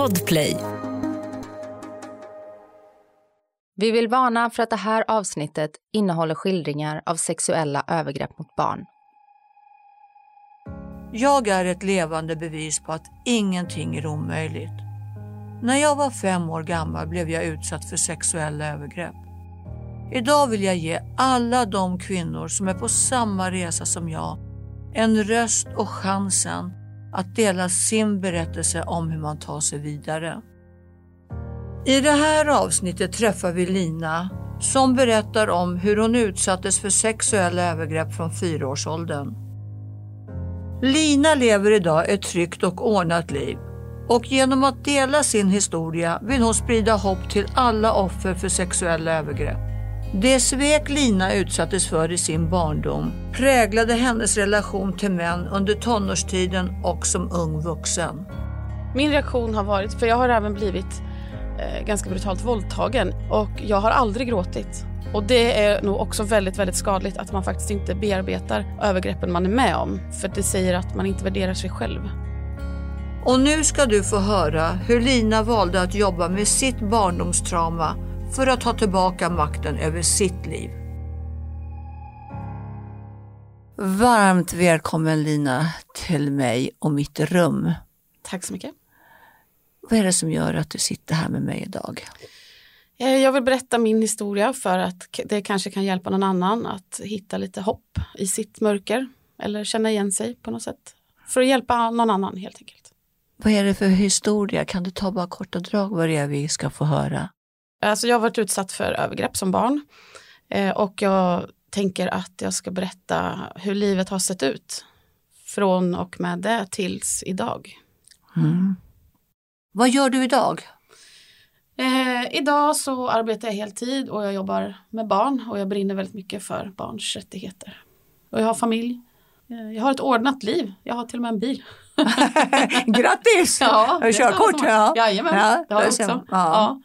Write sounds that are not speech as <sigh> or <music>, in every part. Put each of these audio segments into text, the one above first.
Podplay. Vi vill varna för att det här avsnittet innehåller skildringar av sexuella övergrepp mot barn. Jag är ett levande bevis på att ingenting är omöjligt. När jag var fem år gammal blev jag utsatt för sexuella övergrepp. Idag vill jag ge alla de kvinnor som är på samma resa som jag en röst och chansen att dela sin berättelse om hur man tar sig vidare. I det här avsnittet träffar vi Lina som berättar om hur hon utsattes för sexuella övergrepp från fyraårsåldern. Lina lever idag ett tryggt och ordnat liv och genom att dela sin historia vill hon sprida hopp till alla offer för sexuella övergrepp. Det svek Lina utsattes för i sin barndom präglade hennes relation till män under tonårstiden och som ung vuxen. Min reaktion har varit, för jag har även blivit eh, ganska brutalt våldtagen och jag har aldrig gråtit. Och det är nog också väldigt, väldigt skadligt att man faktiskt inte bearbetar övergreppen man är med om. För det säger att man inte värderar sig själv. Och nu ska du få höra hur Lina valde att jobba med sitt barndomstrauma för att ta tillbaka makten över sitt liv. Varmt välkommen Lina till mig och mitt rum. Tack så mycket. Vad är det som gör att du sitter här med mig idag? Eh, Jag vill berätta min historia för att det kanske kan hjälpa någon annan att hitta lite hopp i sitt mörker eller känna igen sig på något sätt. För att hjälpa någon annan helt enkelt. Vad är det för historia? Kan du ta bara korta drag vad det är vi ska få höra? Alltså jag har varit utsatt för övergrepp som barn eh, och jag tänker att jag ska berätta hur livet har sett ut från och med det tills idag. Mm. Vad gör du idag? Eh, idag så arbetar jag heltid och jag jobbar med barn och jag brinner väldigt mycket för barns rättigheter. Och jag har familj. Eh, jag har ett ordnat liv. Jag har till och med en bil. <laughs> Grattis! Ja, körkort? Ja. Jajamän, Ja, det har jag också. Ja. Ja.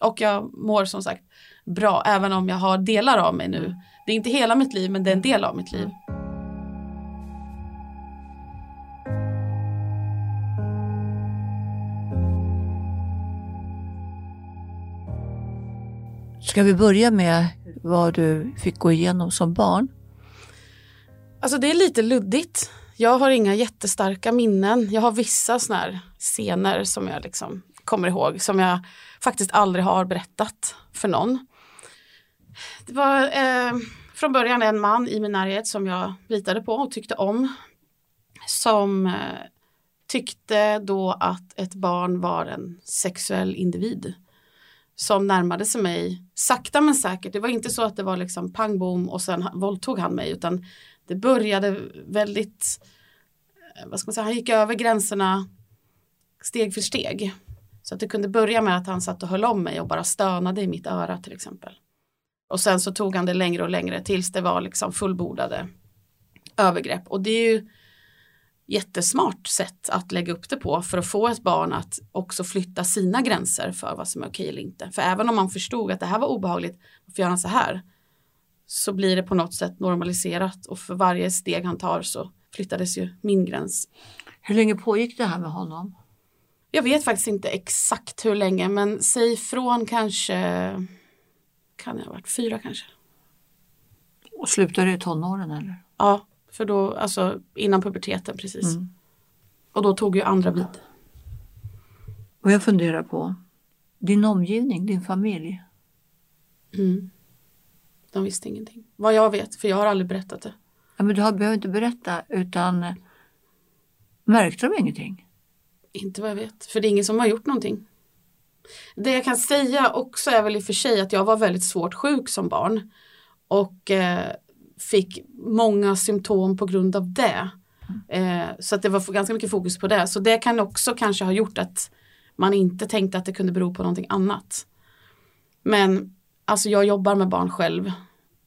Och jag mår som sagt bra även om jag har delar av mig nu. Det är inte hela mitt liv men det är en del av mitt liv. Ska vi börja med vad du fick gå igenom som barn? Alltså det är lite luddigt. Jag har inga jättestarka minnen. Jag har vissa såna här scener som jag liksom kommer ihåg som jag faktiskt aldrig har berättat för någon. Det var eh, från början en man i min närhet som jag litade på och tyckte om. Som eh, tyckte då att ett barn var en sexuell individ. Som närmade sig mig sakta men säkert. Det var inte så att det var liksom pang bom och sen våldtog han mig utan det började väldigt, eh, vad ska man säga, han gick över gränserna steg för steg. Så att det kunde börja med att han satt och höll om mig och bara stönade i mitt öra till exempel. Och sen så tog han det längre och längre tills det var liksom fullbordade övergrepp. Och det är ju jättesmart sätt att lägga upp det på för att få ett barn att också flytta sina gränser för vad som är okej eller inte. För även om man förstod att det här var obehagligt, varför gör han så här? Så blir det på något sätt normaliserat och för varje steg han tar så flyttades ju min gräns. Hur länge pågick det här med honom? Jag vet faktiskt inte exakt hur länge men säg från kanske, kan det ha varit fyra kanske? Och slutade i tonåren eller? Ja, för då, alltså innan puberteten precis. Mm. Och då tog ju andra vid. Och jag funderar på din omgivning, din familj. Mm. De visste ingenting. Vad jag vet, för jag har aldrig berättat det. Ja, men du har- behöver inte berätta utan märkte de ingenting? Inte vad jag vet, för det är ingen som har gjort någonting. Det jag kan säga också är väl i och för sig att jag var väldigt svårt sjuk som barn. Och eh, fick många symptom på grund av det. Eh, så att det var ganska mycket fokus på det. Så det kan också kanske ha gjort att man inte tänkte att det kunde bero på någonting annat. Men alltså jag jobbar med barn själv.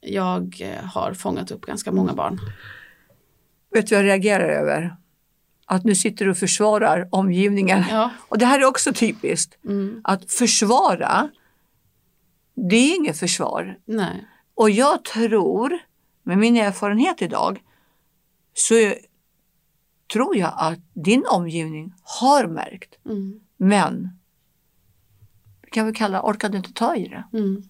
Jag eh, har fångat upp ganska många barn. Vet du vad jag reagerar över? Att nu sitter du och försvarar omgivningen. Ja. Och det här är också typiskt. Mm. Att försvara, det är inget försvar. Nej. Och jag tror, med min erfarenhet idag, så tror jag att din omgivning har märkt. Mm. Men, vi kan väl kalla orkade inte ta i det. Mm.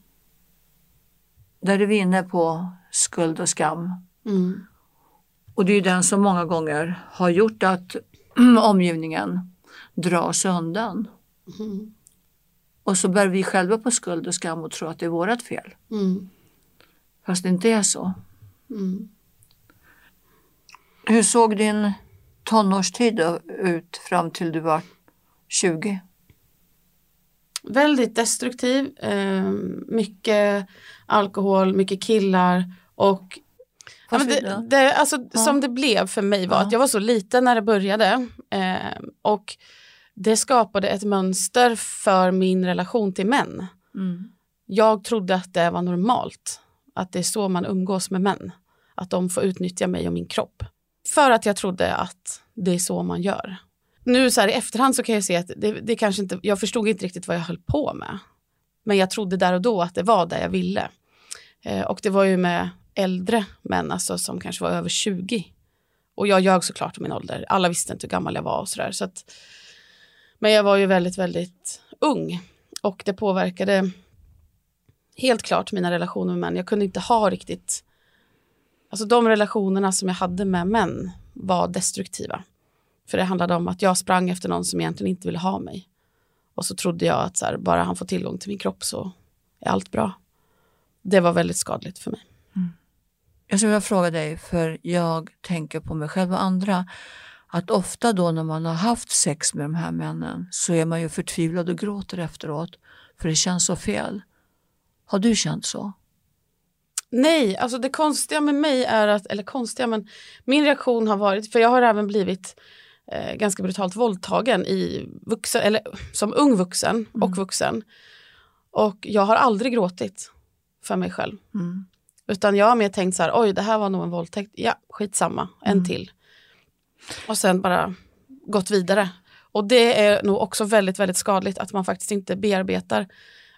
Där är vi inne på skuld och skam. Och det är den som många gånger har gjort att <clears throat> omgivningen drar sig undan. Mm. Och så bär vi själva på skuld och skam och tror att det är vårt fel. Mm. Fast det inte är så. Mm. Hur såg din tonårstid ut fram till du var 20? Väldigt destruktiv, eh, mycket alkohol, mycket killar och Ja, det, det, alltså, Ja. Som det blev för mig var Ja. att jag var så liten när det började eh, och det skapade ett mönster för min relation till män. Mm. Jag trodde att det var normalt, att det är så man umgås med män. Att de får utnyttja mig och min kropp. För att jag trodde att det är så man gör. Nu så här i efterhand så kan jag se att det, det kanske inte, jag förstod inte riktigt vad jag höll på med. Men jag trodde där och då att det var det jag ville. Eh, och det var ju med äldre män, alltså som kanske var över 20. Och jag ljög såklart om min ålder. Alla visste inte hur gammal jag var och sådär. Så att, men jag var ju väldigt, väldigt ung. Och det påverkade helt klart mina relationer med män. Jag kunde inte ha riktigt... Alltså de relationerna som jag hade med män var destruktiva. För det handlade om att jag sprang efter någon som egentligen inte ville ha mig. Och så trodde jag att så här, bara han får tillgång till min kropp så är allt bra. Det var väldigt skadligt för mig. Jag skulle vilja fråga dig, för jag tänker på mig själv och andra, att ofta då när man har haft sex med de här männen så är man ju förtvivlad och gråter efteråt, för det känns så fel. Har du känt så? Nej, alltså det konstiga med mig är att, eller konstiga men min reaktion har varit, för jag har även blivit eh, ganska brutalt våldtagen i vuxen, eller som ung vuxen och vuxen. Och jag har aldrig gråtit för mig själv. Mm. Utan jag har mer tänkt så här, oj det här var nog en våldtäkt, ja skitsamma, en till. Och sen bara gått vidare. Och det är nog också väldigt, väldigt skadligt att man faktiskt inte bearbetar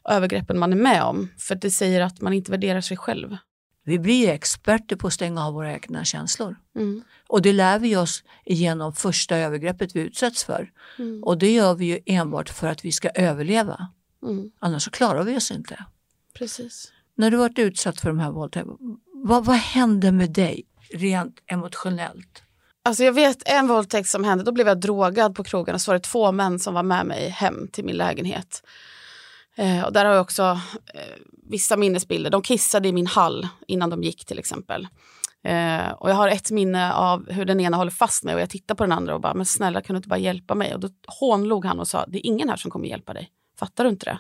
övergreppen man är med om. För det säger att man inte värderar sig själv. Vi blir experter på att stänga av våra egna känslor. Mm. Och det lär vi oss genom första övergreppet vi utsätts för. Mm. Och det gör vi ju enbart för att vi ska överleva. Mm. Annars så klarar vi oss inte. Precis. När du varit utsatt för de här våldtäkterna, vad, vad hände med dig rent emotionellt? Alltså jag vet en våldtäkt som hände, då blev jag drogad på krogen och så var det två män som var med mig hem till min lägenhet. Eh, och där har jag också eh, vissa minnesbilder. De kissade i min hall innan de gick till exempel. Eh, och jag har ett minne av hur den ena håller fast mig och jag tittar på den andra och bara, men snälla kan du inte bara hjälpa mig? Och då hånlog han och sa, det är ingen här som kommer hjälpa dig. Fattar du inte det?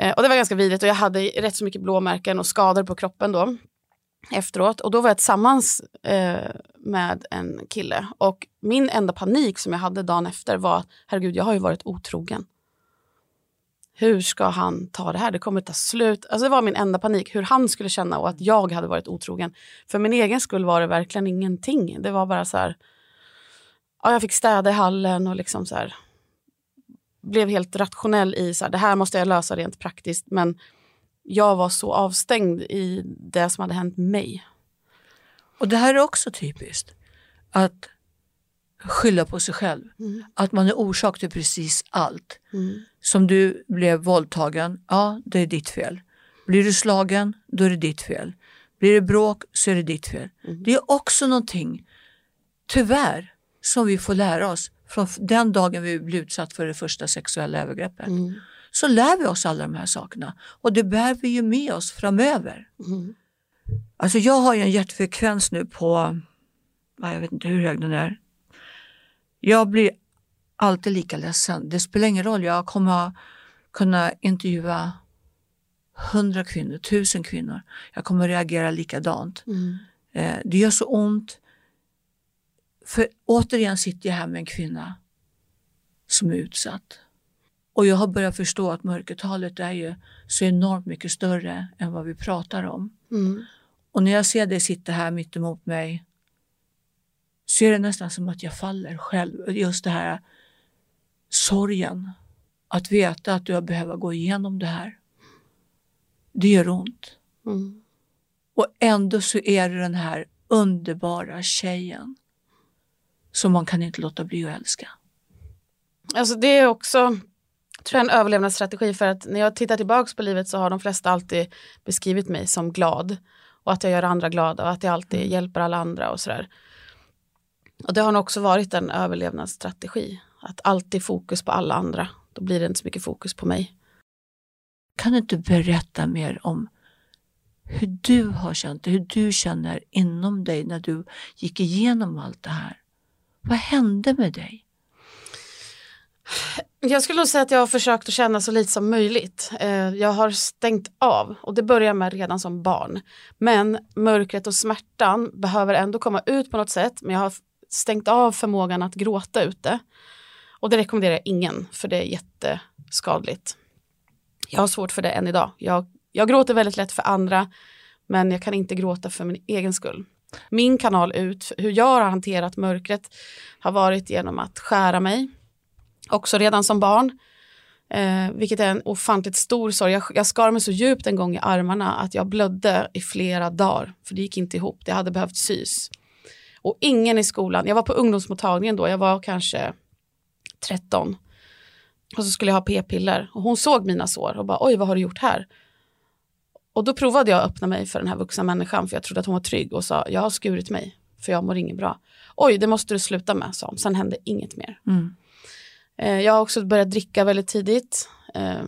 Eh, och det var ganska vidrigt och jag hade rätt så mycket blåmärken och skador på kroppen då efteråt. Och då var jag tillsammans eh, med en kille. Och min enda panik som jag hade dagen efter var, herregud jag har ju varit otrogen. Hur ska han ta det här? Det kommer ta slut. Alltså det var min enda panik, hur han skulle känna och att jag hade varit otrogen. För min egen skull var det verkligen ingenting. Det var bara så här, ja, jag fick städa i hallen och liksom så här, blev helt rationell i så här, det här måste jag lösa rent praktiskt. Men jag var så avstängd i det som hade hänt mig. Och det här är också typiskt. Att skylla på sig själv. Mm. Att man är orsak till precis allt. Mm. Som du blev våldtagen, ja det är ditt fel. Blir du slagen, då är det ditt fel. Blir det bråk så är det ditt fel. Mm. Det är också någonting, tyvärr, som vi får lära oss från den dagen vi blir utsatt för det första sexuella övergreppet. Mm. Så lär vi oss alla de här sakerna och det bär vi ju med oss framöver. Mm. Alltså jag har ju en hjärtfrekvens nu på, ja, jag vet inte hur hög den är. Jag blir alltid lika ledsen. Det spelar ingen roll, jag kommer kunna intervjua hundra kvinnor, tusen kvinnor. Jag kommer reagera likadant. Mm. Eh, det gör så ont. För återigen sitter jag här med en kvinna som är utsatt. Och jag har börjat förstå att mörkertalet är ju så enormt mycket större än vad vi pratar om. Mm. Och när jag ser dig sitta här mitt emot mig så är det nästan som att jag faller själv. Just det här sorgen. Att veta att du behöver gå igenom det här. Det gör ont. Mm. Och ändå så är du den här underbara tjejen som man kan inte låta bli att älska. Alltså det är också tror jag, en överlevnadsstrategi för att när jag tittar tillbaka på livet så har de flesta alltid beskrivit mig som glad och att jag gör andra glada och att jag alltid Mm. hjälper alla andra och sådär. Och det har nog också varit en överlevnadsstrategi. Att alltid fokus på alla andra. Då blir det inte så mycket fokus på mig. Kan du inte berätta mer om hur du har känt det, hur du känner inom dig när du gick igenom allt det här? Vad hände med dig? Jag skulle nog säga att jag har försökt att känna så lite som möjligt. Eh, jag har stängt av och det börjar med redan som barn. Men mörkret och smärtan behöver ändå komma ut på något sätt. Men jag har stängt av förmågan att gråta ute. Och det rekommenderar jag ingen för det är jätteskadligt. Jag har svårt för det än idag. Jag, jag gråter väldigt lätt för andra men jag kan inte gråta för min egen skull. Min kanal ut, hur jag har hanterat mörkret har varit genom att skära mig också redan som barn. Eh, vilket är en ofantligt stor sorg. Jag, jag skar mig så djupt en gång i armarna att jag blödde i flera dagar. För det gick inte ihop, det hade behövt sys. Och ingen i skolan, jag var på ungdomsmottagningen då, jag var kanske 13. Och så skulle jag ha p-piller och hon såg mina sår och bara oj vad har du gjort här? Och då provade jag att öppna mig för den här vuxna människan för jag trodde att hon var trygg och sa jag har skurit mig för jag mår inget bra. Oj det måste du sluta med sa hon, sen hände inget mer. Mm. Eh, Jag har också börjat dricka väldigt tidigt. Eh,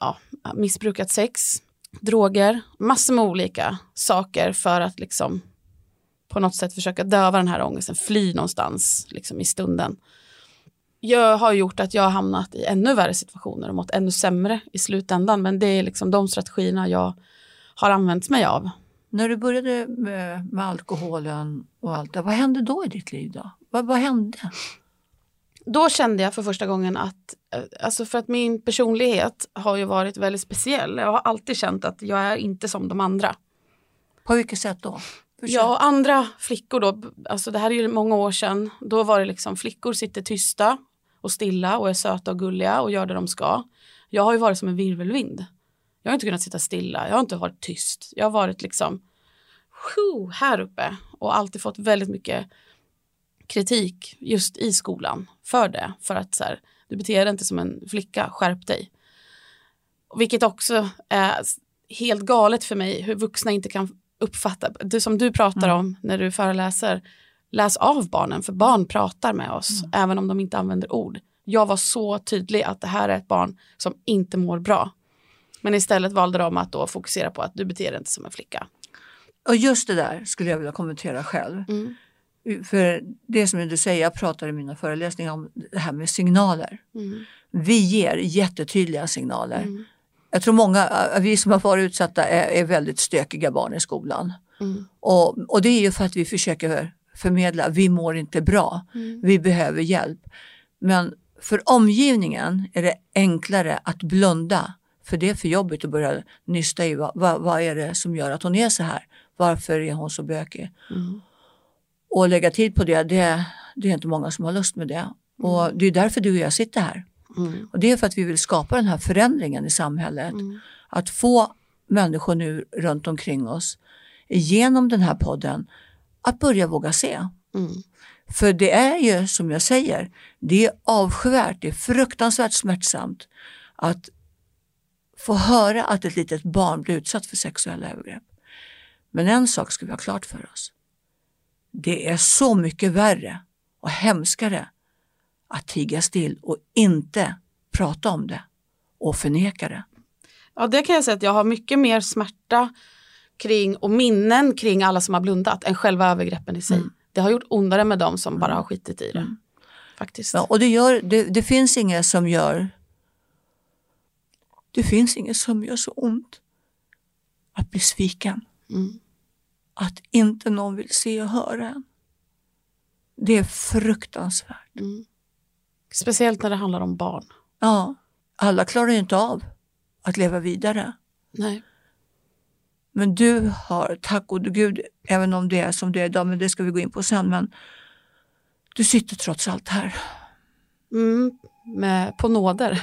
Ja, missbrukat sex, droger, massor med olika saker för att liksom på något sätt försöka döva den här ångesten, fly någonstans liksom i stunden. Jag har gjort att jag har hamnat i ännu värre situationer och mått ännu sämre i slutändan men det är liksom de strategierna jag har använt mig av. När du började med, med alkoholen och allt det, vad hände då i ditt liv då? Vad, vad hände? då kände jag för första gången att, eh, alltså för att min personlighet har ju varit väldigt speciell. Jag har alltid känt att jag är inte som de andra. På vilket sätt då? Försök. Ja, och andra flickor då, alltså det här är ju många år sedan, då var det liksom flickor sitter tysta och stilla och är söta och gulliga och gör det de ska. Jag har ju varit som en virvelvind. Jag har inte kunnat sitta stilla, jag har inte varit tyst. Jag har varit liksom whew, här uppe och alltid fått väldigt mycket kritik just i skolan för det. För att så här, du beter dig inte som en flicka, skärp dig. Vilket också är helt galet för mig hur vuxna inte kan uppfatta, det som du pratar om när du föreläser, läs av barnen för barn pratar med oss även om de inte använder ord. Jag var så tydlig att det här är ett barn som inte mår bra. Men istället valde de att då fokusera på att du beter dig inte som en flicka. Och just det där skulle jag vilja kommentera själv. Mm. För det som du säger, jag pratar i mina föreläsningar om det här med signaler. Mm. Vi ger jättetydliga signaler. Mm. Jag tror många, äh, vi som har varit utsatta är, är väldigt stökiga barn i skolan. Mm. Och, och det är ju för att vi försöker förmedla, vi mår inte bra, Mm. vi behöver hjälp. Men för omgivningen är det enklare att blunda. För det är för jobbigt att börja nysta i vad, vad, vad är det som gör att hon är så här? Varför är hon så bökig? Mm. Och lägga tid på det, det, det är inte många som har lust med det. Och det är därför du och jag sitter här. Mm. Och det är för att vi vill skapa den här förändringen i samhället. Mm. Att få människor nu runt omkring oss genom den här podden att börja våga se. Mm. För det är ju som jag säger, det är avskyvärt, det är fruktansvärt smärtsamt att få höra att ett litet barn blir utsatt för sexuella övergrepp. Men en sak ska vi ha klart för oss. Det är så mycket värre och hemskare att tiga still och inte prata om det och förneka det. Ja, det kan jag säga att jag har mycket mer smärta kring och minnen kring alla som har blundat än själva övergreppen i sig. Mm. Det har gjort ondare med dem som bara har skitit i det. Mm. Faktiskt. Ja, och det, gör, det, det finns inget som gör det finns inget som gör så ont att bli sviken. Mm. Att inte någon vill se och höra en. Det är fruktansvärt. Mm. Speciellt när det handlar om barn. Ja, alla klarar ju inte av att leva vidare. Nej. Men du har, tack gode gud, även om det är som det är idag, men det ska vi gå in på sen, men du sitter trots allt här. Mm. Med, på nåder.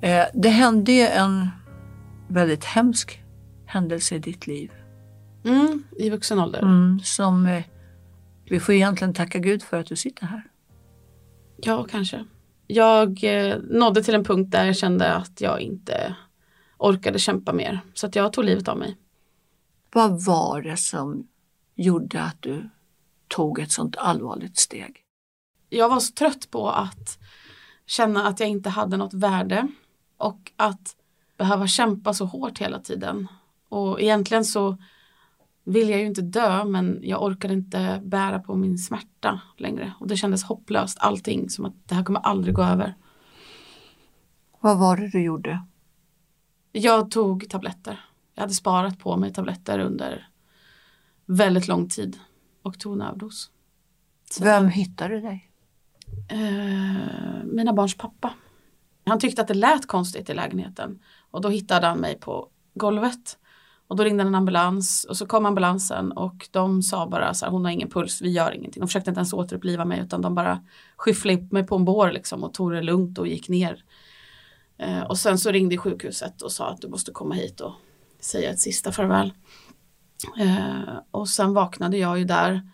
Eh, det hände ju en väldigt hemsk händelse i ditt liv. Mm, I vuxen ålder. Mm, som eh, vi får egentligen tacka Gud för att du sitter här. Ja, kanske. Jag eh, nådde till en punkt där jag kände att jag inte orkade kämpa mer. Så att jag tog livet av mig. Vad var det som gjorde att du tog ett sånt allvarligt steg? Jag var så trött på att känna att jag inte hade något värde och att behöva kämpa så hårt hela tiden. Och egentligen så vill jag ju inte dö men jag orkade inte bära på min smärta längre. Och det kändes hopplöst allting som att det här kommer aldrig gå över. Vad var det du gjorde? Jag tog tabletter. Jag hade sparat på mig tabletter under väldigt lång tid och tog en överdos. Vem hittade dig? Eh, mina barns pappa. Han tyckte att det lät konstigt i lägenheten och då hittade han mig på golvet. Och då ringde en ambulans och så kom ambulansen och de sa bara så här, hon har ingen puls, vi gör ingenting. De försökte inte ens återuppliva mig utan de bara skyfflade upp mig på en bår liksom och tog det lugnt och gick ner. Eh, och sen så ringde sjukhuset och sa att du måste komma hit och säga ett sista farväl. Eh, och sen vaknade jag ju där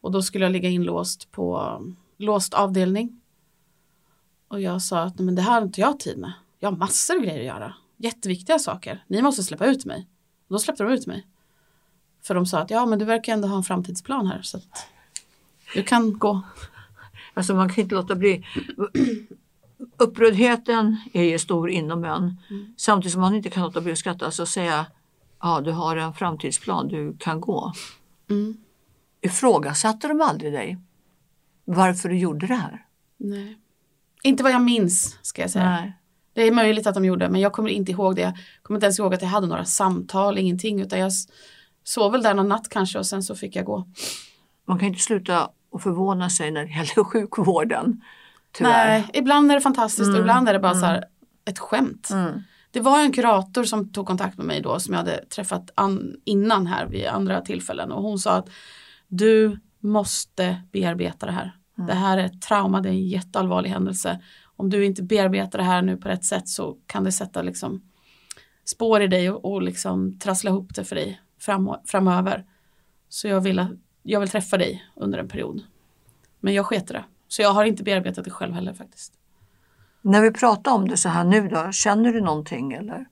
och då skulle jag ligga inlåst på låst avdelning. Och jag sa att "Nej, men det här har inte jag tid med. Jag har massor av grejer att göra. Jätteviktiga saker. Ni måste släppa ut mig. Och då släppte de ut mig. För de sa att ja men du verkar ändå ha en framtidsplan här så att du kan gå. Alltså man kan inte låta bli. <clears throat> Upprördheten är ju stor inom en. Samtidigt som man inte kan låta bli att skratta och säga ja du har en framtidsplan, du kan gå. Mm. Ifrågasatte de aldrig dig? Varför du gjorde det här? Nej. Inte vad jag minns ska jag säga. Nej. Det är möjligt att de gjorde men jag kommer inte ihåg det. Jag kommer inte ens ihåg att jag hade några samtal, ingenting utan jag sov väl där någon natt kanske och sen så fick jag gå. Man kan inte sluta att förvåna sig när det gäller <laughs> sjukvården. Tyvärr. Nej, ibland är det fantastiskt och Mm, ibland är det bara mm. så här ett skämt. Mm. Det var en kurator som tog kontakt med mig då som jag hade träffat an, innan här vid andra tillfällen och hon sa att du måste bearbeta det här. Det här är ett trauma, det är en jätteallvarlig händelse. Om du inte bearbetar det här nu på rätt sätt så kan det sätta liksom spår i dig och, och liksom trassla ihop det för dig fram, framöver. Så jag vill, jag vill träffa dig under en period. Men jag sket det. Så jag har inte bearbetat det själv heller faktiskt. När vi pratar om det så här nu då, känner du någonting eller?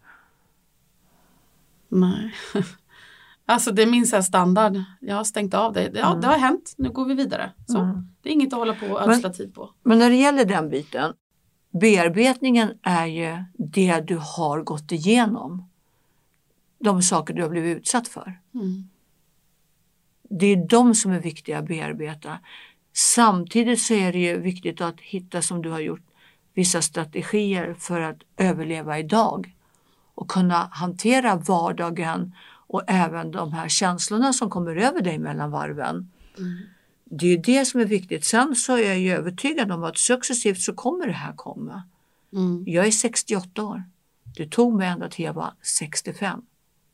Nej. <laughs> Alltså det är min så standard. Jag har stängt av det. Ja, det har hänt. Nu går vi vidare. Så. Mm. Det är inget att hålla på och ödsla tid på. Men när det gäller den biten, bearbetningen är ju det du har gått igenom. De saker du har blivit utsatt för. Mm. Det är de som är viktiga att bearbeta. Samtidigt så är det ju viktigt att hitta, som du har gjort, vissa strategier för att överleva idag och kunna hantera vardagen och även de här känslorna som kommer över dig mellan varven. Det är det som är viktigt. Sen så är jag ju övertygad om att successivt så kommer det här komma. Mm. Jag är 68 år. Det tog mig ända till jag var 65.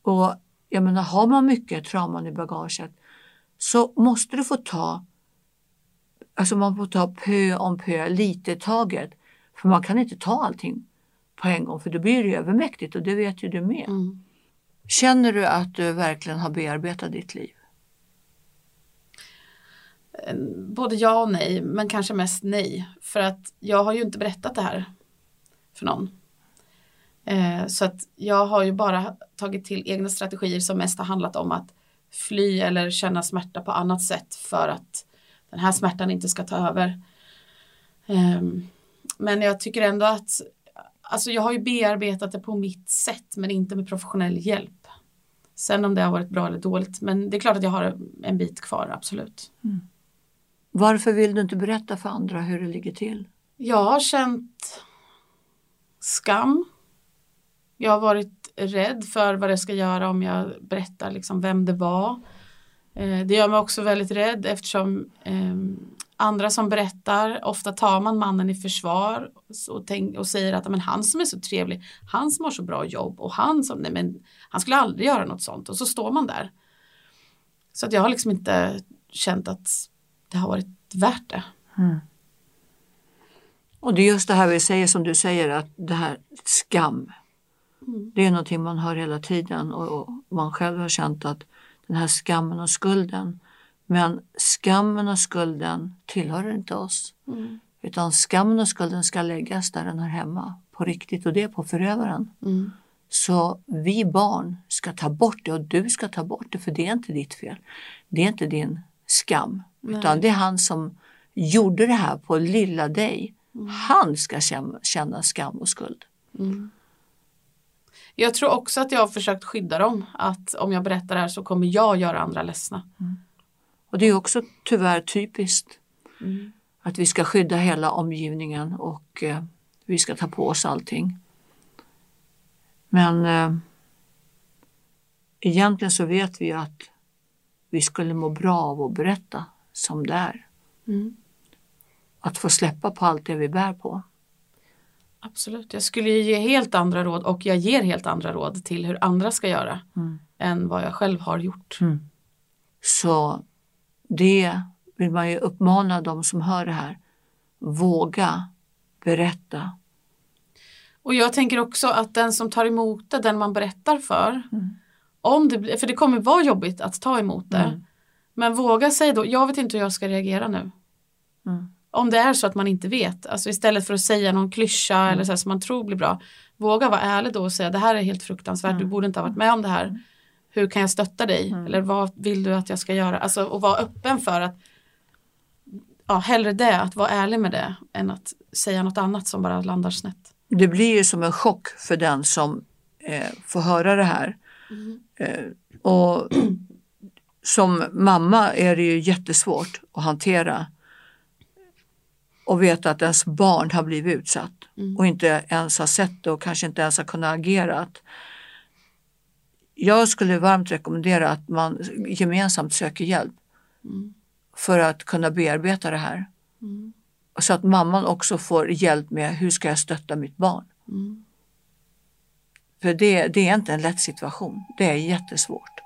Och jag menar, har man mycket trauman i bagaget så måste du få ta, alltså man får ta pö om pö, lite i taget. För man kan inte ta allting på en gång för då blir det övermäktigt och det vet ju du med. Mm. Känner du att du verkligen har bearbetat ditt liv? Ehm, både ja och nej, men kanske mest nej. För att jag har ju inte berättat det här för någon. Ehm, så att jag har ju bara tagit till egna strategier som mest har handlat om att fly eller känna smärta på annat sätt för att den här smärtan inte ska ta över. Ehm, men jag tycker ändå att alltså jag har ju bearbetat det på mitt sätt men inte med professionell hjälp. Sen om det har varit bra eller dåligt men det är klart att jag har en bit kvar, absolut. Varför vill du inte berätta för andra hur det ligger till? Jag har känt skam Jag har varit rädd för vad jag ska göra om jag berättar liksom vem det var. Eh, det gör mig också väldigt rädd eftersom eh, andra som berättar, ofta tar man mannen i försvar och, tänk, och säger att men han som är så trevlig, han som har så bra jobb och han som, nej men han skulle aldrig göra något sånt och så står man där. Så att jag har liksom inte känt att det har varit värt det. Mm. Och det är just det här vi säger som du säger att det här skam. Mm. Det är någonting man hör hela tiden och man själv har känt att den här skammen och skulden. Men skammen och skulden tillhör inte oss. Mm. Utan skammen och skulden ska läggas där den hör hemma. På riktigt och det är på förövaren. Mm. Så vi barn ska ta bort det och du ska ta bort det för det är inte ditt fel. Det är inte din skam. Nej. Utan det är han som gjorde det här på lilla dig. Mm. Han ska känna skam och skuld. Mm. Jag tror också att jag har försökt skydda dem. Att om jag berättar det här så kommer jag göra andra ledsna. Mm. Och det är också tyvärr typiskt. Mm. Att vi ska skydda hela omgivningen och eh, vi ska ta på oss allting. Men eh, egentligen så vet vi att vi skulle må bra av att berätta som det är. Mm. Att få släppa på allt det vi bär på. Absolut, jag skulle ge helt andra råd och jag ger helt andra råd till hur andra ska göra mm. än vad jag själv har gjort. Mm. Så det vill man ju uppmana de som hör det här. Våga berätta. Och jag tänker också att den som tar emot det, den man berättar för, mm. om det, för det kommer vara jobbigt att ta emot det, mm. men våga säga då, jag vet inte hur jag ska reagera nu. Mm om det är så att man inte vet, alltså istället för att säga någon klyscha mm. eller så som man tror blir bra, våga vara ärlig då och säga det här är helt fruktansvärt, mm. du borde inte ha varit med om det här. Hur kan jag stötta dig? Mm. Eller vad vill du att jag ska göra? Alltså och vara öppen för att ja, hellre det, att vara ärlig med det än att säga något annat som bara landar snett. Det blir ju som en chock för den som eh, får höra det här. Mm. Eh, och <clears throat> som mamma är det ju jättesvårt att hantera och veta att ens barn har blivit utsatt mm. och inte ens har sett det och kanske inte ens har kunnat agera. Jag skulle varmt rekommendera att man gemensamt söker hjälp mm. för att kunna bearbeta det här. Mm. Så att mamman också får hjälp med hur ska jag stötta mitt barn. Mm. För det, det är inte en lätt situation, det är jättesvårt.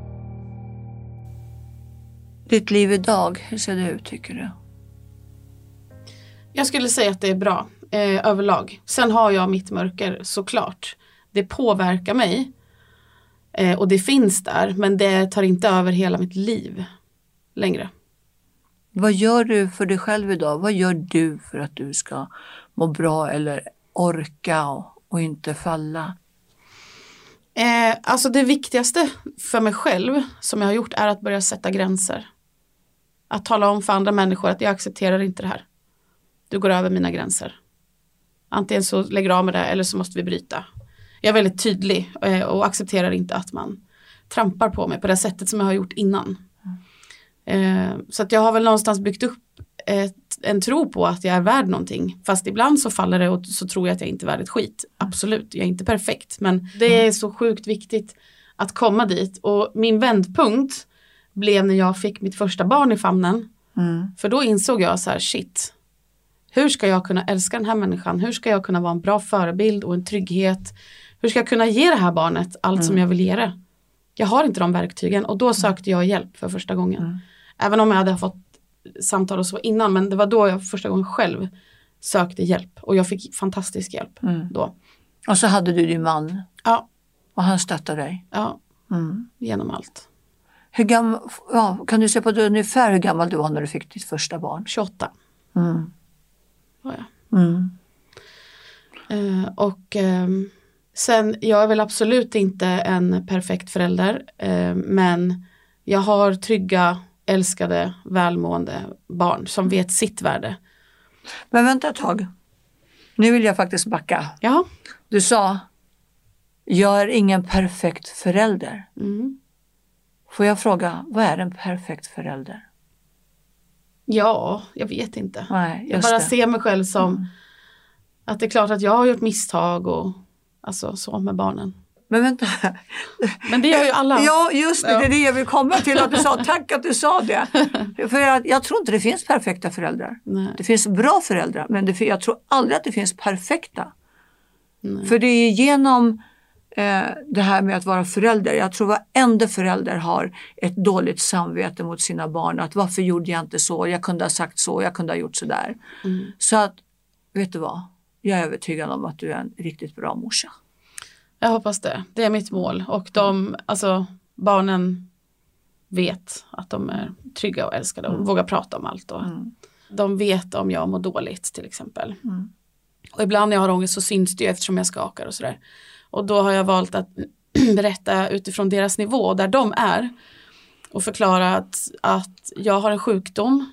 Ditt liv idag, hur ser det ut tycker du? Jag skulle säga att det är bra eh, överlag. Sen har jag mitt mörker såklart. Det påverkar mig eh, och det finns där men det tar inte över hela mitt liv längre. Vad gör du för dig själv idag? Vad gör du för att du ska må bra eller orka och, och inte falla? Eh, alltså det viktigaste för mig själv som jag har gjort är att börja sätta gränser. Att tala om för andra människor att jag accepterar inte det här. Du går över mina gränser. Antingen så lägger du av med det eller så måste vi bryta. Jag är väldigt tydlig eh, och accepterar inte att man trampar på mig på det sättet som jag har gjort innan. Mm. Så att jag har väl någonstans byggt upp ett, en tro på att jag är värd någonting. Fast ibland så faller det och så tror jag att jag inte är värd ett skit. Absolut, jag är inte perfekt. Men det är så sjukt viktigt att komma dit. Och min vändpunkt blev när jag fick mitt första barn i famnen. Mm. För då insåg jag så här, shit, hur ska jag kunna älska den här människan? Hur ska jag kunna vara en bra förebild och en trygghet? Hur ska jag kunna ge det här barnet allt mm. som jag vill ge det? Jag har inte de verktygen och då sökte jag hjälp för första gången. Mm. Även om jag hade fått samtal och så innan men det var då jag första gången själv sökte hjälp och jag fick fantastisk hjälp mm. då. Och så hade du din man? Ja. Och han stöttade dig? Ja, mm. genom allt. Hur gammal, ja, kan du säga på det ungefär hur gammal du var när du fick ditt första barn? 28 Mm. var jag. Mm. Eh, och ehm, sen, jag är väl absolut inte en perfekt förälder, eh, men jag har trygga, älskade, välmående barn som vet sitt värde. Men vänta ett tag. Nu vill jag faktiskt backa. Ja, Du sa, jag är ingen perfekt förälder. mm. Får jag fråga, vad är en perfekt förälder? ja jag vet inte. Nej, Jag bara det. ser mig själv som Mm. att det är klart att jag har gjort misstag och alltså så med barnen. Men vänta. Men det gör ju alla. Ja, just det, det är det jag vill komma till. Att du sa, <laughs> tack att du sa det. För jag, jag tror inte det finns perfekta föräldrar. Nej. Det finns bra föräldrar, men det, jag tror aldrig att det finns perfekta. Nej. För det är genom eh, det här med att vara förälder. Jag tror varenda förälder har ett dåligt samvete mot sina barn. Att varför gjorde jag inte så? Jag kunde ha sagt så, jag kunde ha gjort så där. Mm. Så att, vet du vad? Jag är övertygad om att du är en riktigt bra morsa. Jag hoppas det. Det är mitt mål. Och de, alltså barnen vet att de är trygga och älskade och vågar prata om allt. Och Mm. De vet om jag mår dåligt till exempel. Mm. Och ibland när jag har ångest så syns det ju eftersom jag skakar och sådär. Och då har jag valt att <clears throat> berätta utifrån deras nivå där de är. Och förklara att, att jag har en sjukdom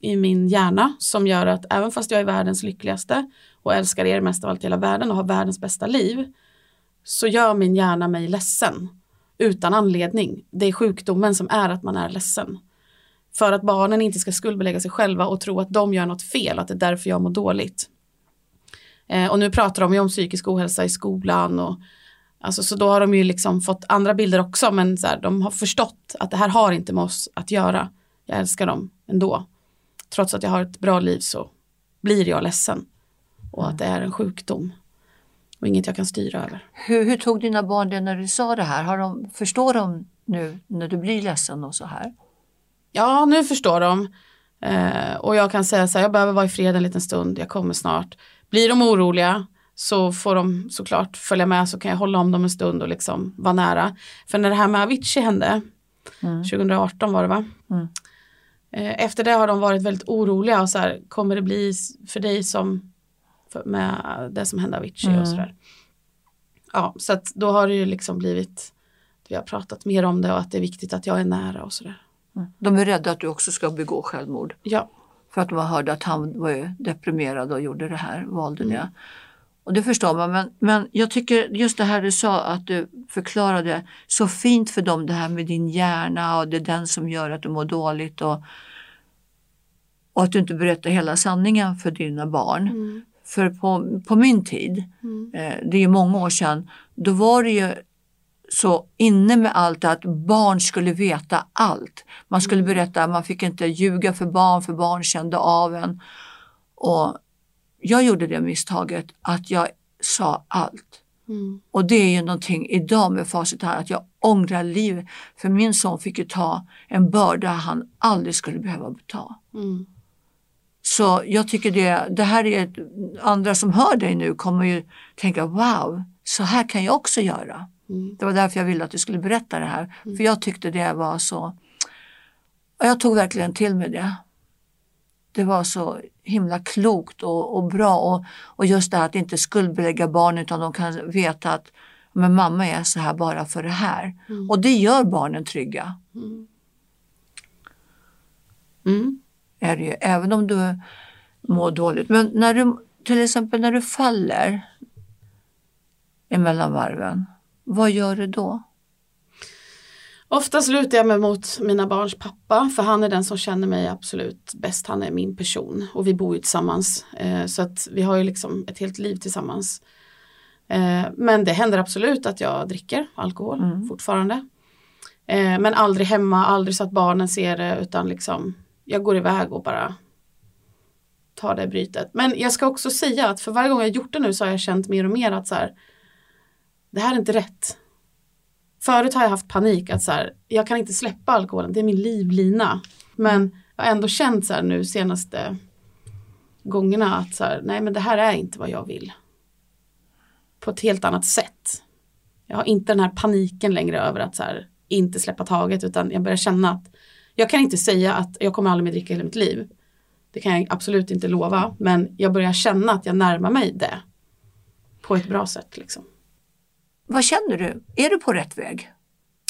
i min hjärna som gör att även fast jag är världens lyckligaste och älskar er mest av allt i hela världen och har världens bästa liv så gör min hjärna mig ledsen utan anledning. Det är sjukdomen som är att man är ledsen. För att barnen inte ska skuldbelägga sig själva och tro att de gör något fel, att det är därför jag mår dåligt. Eh, och nu pratar de ju om psykisk ohälsa i skolan och alltså, så då har de ju liksom fått andra bilder också men så här, de har förstått att det här har inte med oss att göra. Jag älskar dem ändå. Trots att jag har ett bra liv så blir jag ledsen. Och att det är en sjukdom. Och inget jag kan styra över. Hur, hur tog dina barn det när du sa det här? Har de, förstår de nu när du blir ledsen och så här? Ja, nu förstår de. Eh, och jag kan säga så här, jag behöver vara i fred en liten stund, jag kommer snart. Blir de oroliga så får de såklart följa med så kan jag hålla om dem en stund och liksom vara nära. För när det här med Avicii hände, 2018 var det va? Mm. Eh, efter det har de varit väldigt oroliga och så här, kommer det bli för dig som med det som hände Avicii och sådär. Ja, så att då har det ju liksom blivit, vi har pratat mer om det och att det är viktigt att jag är nära och sådär. De är rädda att du också ska begå självmord. Ja, För att de har hört att han var ju deprimerad och gjorde det här, valde Mm. det. Och det förstår man. Men, men jag tycker just det här du sa att du förklarade så fint för dem det här med din hjärna och det är den som gör att du mår dåligt. Och, och att du inte berättar hela sanningen för dina barn. Mm. För på, på min tid, eh, det är ju många år sedan, då var det ju så inne med allt att barn skulle veta allt. Man skulle berätta, man fick inte ljuga för barn för barn kände av en. Och jag gjorde det misstaget att jag sa allt. Mm. Och det är ju någonting idag med facit här att jag ångrar livet. För min son fick ju ta en börda han aldrig skulle behöva ta. Mm. Så jag tycker det, det här är ett, andra som hör dig nu kommer ju tänka wow, så här kan jag också göra. Mm. Det var därför jag ville att du skulle berätta det här. För jag tyckte det var så, och jag tog verkligen till mig det. Det var så himla klokt och, och bra och, och just det här att inte skuldbelägga barn utan de kan veta att men mamma är så här bara för det här. Och det gör barnen trygga. Mm. är det ju, även om du mår dåligt. Men när du, till exempel när du faller emellan varven, vad gör du då? Oftast lutar jag mig mot mina barns pappa för han är den som känner mig absolut bäst. Han är min person och vi bor ju tillsammans. Eh, så att vi har ju liksom ett helt liv tillsammans. Eh, men det händer absolut att jag dricker alkohol fortfarande. Eh, men aldrig hemma, aldrig så att barnen ser det utan liksom jag går iväg och bara tar det brytet. Men jag ska också säga att för varje gång jag gjort det nu så har jag känt mer och mer att så här, det här är inte rätt. Förut har jag haft panik att så här, jag kan inte släppa alkoholen, det är min livlina. Men jag har ändå känt så här nu senaste gångerna att så här, nej men det här är inte vad jag vill. På ett helt annat sätt. Jag har inte den här paniken längre över att så här, inte släppa taget utan jag börjar känna att jag kan inte säga att jag kommer aldrig mer dricka hela mitt liv. Det kan jag absolut inte lova men jag börjar känna att jag närmar mig det. På ett bra sätt liksom. Vad känner du? Är du på rätt väg?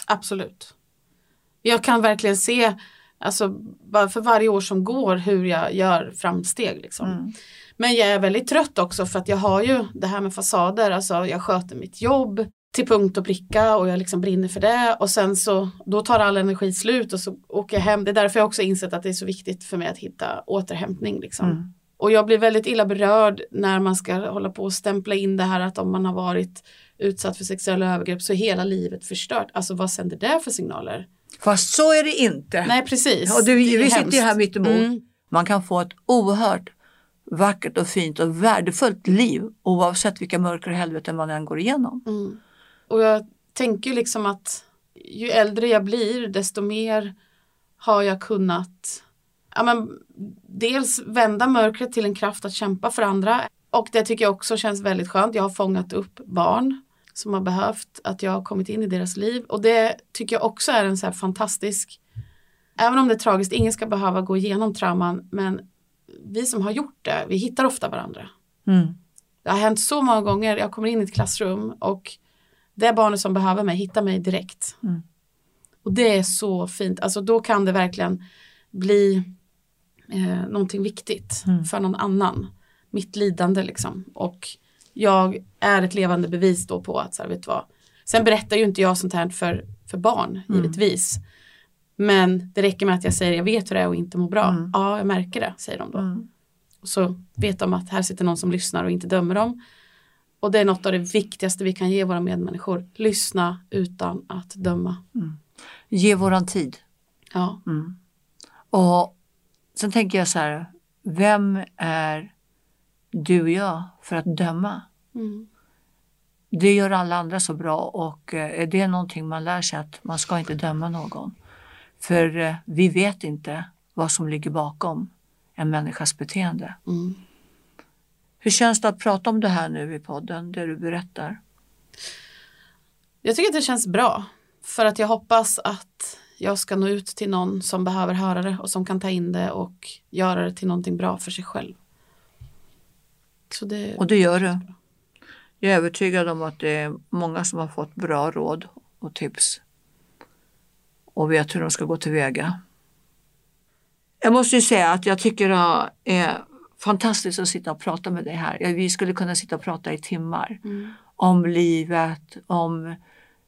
Absolut. Jag kan verkligen se, alltså för varje år som går hur jag gör framsteg liksom. Mm. Men jag är väldigt trött också för att jag har ju det här med fasader, alltså jag sköter mitt jobb till punkt och pricka och jag liksom brinner för det och sen så då tar all energi slut och så åker jag hem. Det är därför jag också insett att det är så viktigt för mig att hitta återhämtning liksom. Mm. Och jag blir väldigt illa berörd när man ska hålla på och stämpla in det här att om man har varit utsatt för sexuella övergrepp så är hela livet förstört. Alltså vad sänder det för signaler? Fast så är det inte. Nej precis. och du, vi sitter hemskt. ju här mitt emot. Mm. Man kan få ett oerhört vackert och fint och värdefullt liv oavsett vilka mörker och helveten man än går igenom. Mm. Och jag tänker liksom att ju äldre jag blir desto mer har jag kunnat ja, men, dels vända mörkret till en kraft att kämpa för andra. Och det tycker jag också känns väldigt skönt. Jag har fångat upp barn som har behövt att jag har kommit in i deras liv. Och det tycker jag också är en så här fantastisk, även om det är tragiskt, ingen ska behöva gå igenom trauman, men vi som har gjort det, vi hittar ofta varandra. Mm. Det har hänt så många gånger, jag kommer in i ett klassrum och det barnet som behöver mig hittar mig direkt. Mm. Och det är så fint, alltså då kan det verkligen bli eh, någonting viktigt Mm. för någon annan. Mitt lidande liksom. Och jag är ett levande bevis då på att, så här, vet du vad. Sen berättar ju inte jag sånt här för, för barn, Mm. givetvis. Men det räcker med att jag säger jag vet hur det är och inte må bra. Mm. Ja, jag märker det, säger de då. Mm. Och så vet de att här sitter någon som lyssnar och inte dömer dem. Och det är något av det viktigaste vi kan ge våra medmänniskor. Lyssna utan att döma. Ge våran tid. Ja, Mm. Och sen tänker jag så här, vem är du och jag för att döma? mm. Det gör alla andra så bra och eh, är det någonting man lär sig att man ska inte döma någon. För eh, vi vet inte vad som ligger bakom en människas beteende. Mm. Hur känns det att prata om det här nu i podden, det du berättar? Jag tycker att det känns bra. För att jag hoppas att jag ska nå ut till någon som behöver höra det och som kan ta in det och göra det till någonting bra för sig själv. Så det, Och det gör du. Jag är övertygad om att det är många som har fått bra råd och tips och vet hur de ska gå tillväga. Jag måste ju säga att jag tycker det är fantastiskt att sitta och prata med dig här. Vi skulle kunna sitta och prata i timmar Mm. om livet, om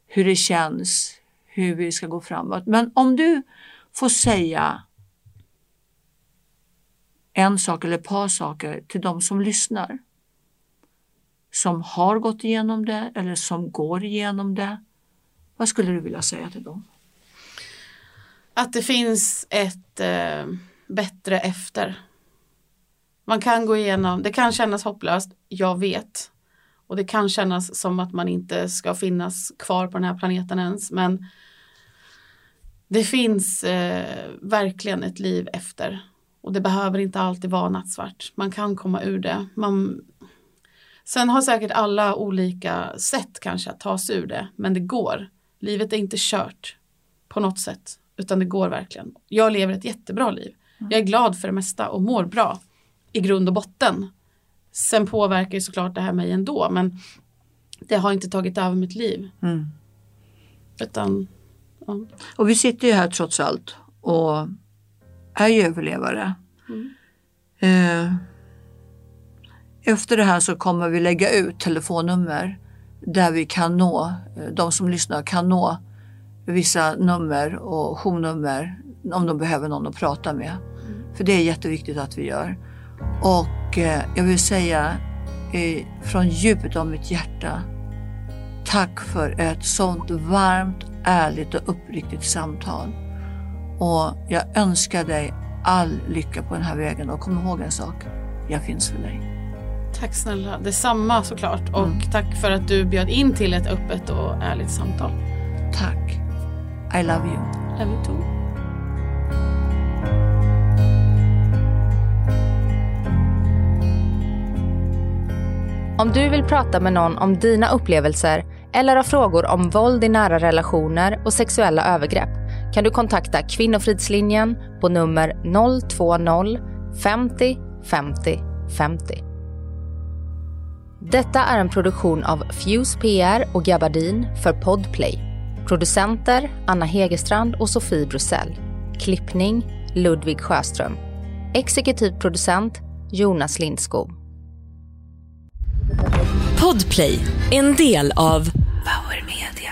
hur det känns, hur vi ska gå framåt. Men om du får säga en sak eller ett par saker till de som lyssnar som har gått igenom det eller som går igenom det. Vad skulle du vilja säga till dem? Att det finns ett eh, bättre efter. Man kan gå igenom, det kan kännas hopplöst, jag vet. Och det kan kännas som att man inte ska finnas kvar på den här planeten ens. Men det finns eh, verkligen ett liv efter. Och det behöver inte alltid vara nattsvart. Man kan komma ur det. Man... Sen har säkert alla olika sätt kanske att ta sig ur det. Men det går. Livet är inte kört på något sätt. Utan det går verkligen. Jag lever ett jättebra liv. Jag är glad för det mesta och mår bra. I grund och botten. Sen påverkar ju såklart det här mig ändå. Men det har inte tagit över mitt liv. Mm. Utan ja. Och vi sitter ju här trots allt och är ju överlevare. Eh, efter det här så kommer vi lägga ut telefonnummer där vi kan nå, eh, de som lyssnar kan nå vissa nummer och journummer om de behöver någon att prata med. För det är jätteviktigt att vi gör. Och eh, jag vill säga eh, från djupet av mitt hjärta Tack för ett sånt varmt, ärligt och uppriktigt samtal. Och jag önskar dig all lycka på den här vägen och kom ihåg en sak. Jag finns för dig. Tack snälla. Detsamma såklart. Och tack för att du bjöd in till ett öppet och ärligt samtal. Tack. I love you. Love you too. Om du vill prata med någon om dina upplevelser eller har frågor om våld i nära relationer och sexuella övergrepp kan du kontakta Kvinnofridslinjen på nummer 020 50 50 50. Detta är en produktion av Fuse PR och Gabardin för Podplay. Producenter Anna Hegerstrand och Sofie Brussell. Klippning Ludvig Sjöström. Exekutiv producent Jonas Lindskog. Podplay, en del av Power Media.